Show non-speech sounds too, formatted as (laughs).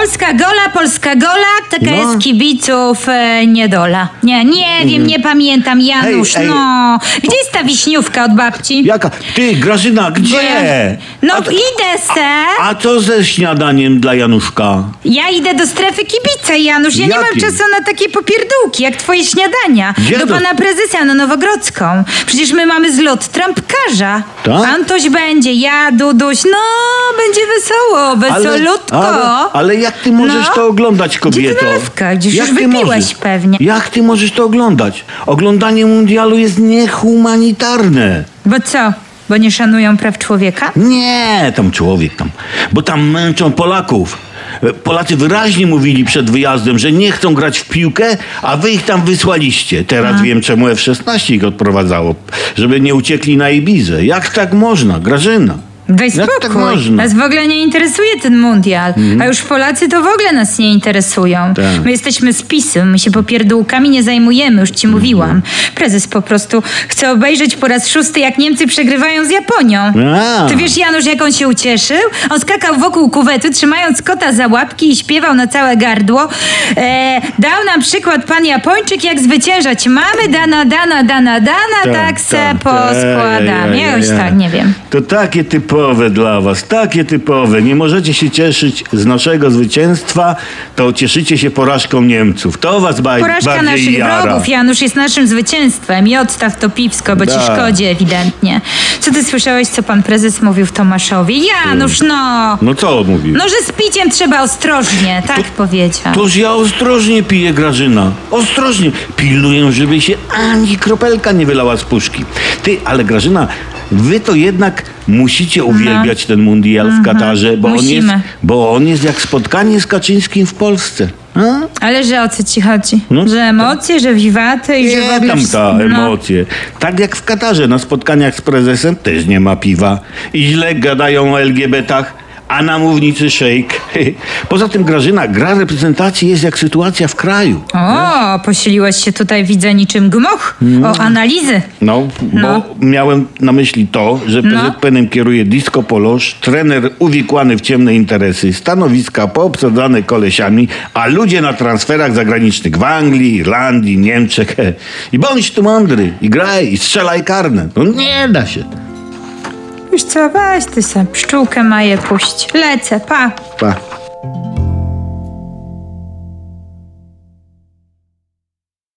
Polska gola, Polska gola, taka No. jest kibiców e, niedola. Nie, nie wiem, nie pamiętam, Janusz, Hej, ej. no. Gdzie jest ta wiśniówka od babci? Jaka? Ty, Grażyna, Bo gdzie? ja- No a, to- idę se. a co ze śniadaniem dla Januszka? Ja idę do strefy kibica, Janusz. Ja nie mam Jakiej? czasu na takie popierdółki, jak twoje śniadania. Gdzie do to? pana prezesa na Nowogrodzką. Przecież my mamy zlot trampkarza. Tak? Antoś będzie, ja, Duduś, no, będzie wesoło, wesolutko. ale, ale jak ty możesz No. to oglądać, kobieto? Nalewka? Gdzieś Jak już wypiłeś możesz? pewnie. Jak ty możesz to oglądać? Oglądanie mundialu jest niehumanitarne. Bo co? Bo nie szanują praw człowieka? Nie, tam człowiek tam. Bo tam męczą Polaków. Polacy wyraźnie mówili przed wyjazdem, że nie chcą grać w piłkę, a wy ich tam wysłaliście. Teraz wiem, czemu F-16 ich odprowadzało. Żeby nie uciekli na Ibizę. Jak tak można, Grażyna? Jak spokój. tak można? Nas w ogóle nie interesuje ten mundial. A już Polacy to w ogóle nas nie interesują. Tak. My jesteśmy z PiSu, my się popierdółkami nie zajmujemy, już ci mówiłam. Prezes po prostu chce obejrzeć po raz szósty, jak Niemcy przegrywają z Japonią. A. Ty wiesz, Janusz, jak on się ucieszył? On skakał wokół kuwetu, trzymając kota za łapki i śpiewał na całe gardło. E, dał nam przykład pan Japończyk, jak zwyciężać. Mamy dana, dana, dana, dana, tak, se poskładam. Ja już tak, nie wiem. To takie typowe dla was, takie typowe. Nie możecie się cieszyć z naszego zwycięstwa, to cieszycie się porażką Niemców. To was baj, Porażka bardziej naszych jara. wrogów, Janusz, jest naszym zwycięstwem i odstaw to piwsko, bo ci Da. szkodzi ewidentnie. Co ty słyszałeś, co pan prezes mówił w Tomaszowie? Janusz, no! No co mówił? No, że z piciem trzeba ostrożnie, tak powiedział. Toż ja ostrożnie piję, Grażyna. Ostrożnie. Pilnuję, żeby się ani kropelka nie wylała z puszki. Ty, ale Grażyna, wy to jednak musicie uwielbiać ten mundial w Katarze, bo on, jest, No. Bo on jest jak spotkanie z Kaczyńskim w Polsce. A? Ale że o co ci chodzi? No, że emocje, że wiwaty i że w ogóle... tam wszystko- ta no. emocje. Tak jak w Katarze na spotkaniach z prezesem też nie ma piwa. I źle gadają o LGBT-ach, a na mównicy szejk. Poza tym Grażyna, gra reprezentacji jest jak sytuacja w kraju. O, posiliłeś się tutaj, widzę, niczym gmoch. O analizy. No, bo No. miałem na myśli to, że No. PZPN-em kieruje disco polosz, trener uwikłany w ciemne interesy, stanowiska poobsadzane kolesiami, a ludzie na transferach zagranicznych w Anglii, Irlandii, Niemczech. (laughs) I bądź tu mądry, i graj, i strzelaj karne. No nie da się. Już co, weź ty sam, pszczółkę maję puść. Lecę, pa. Pa.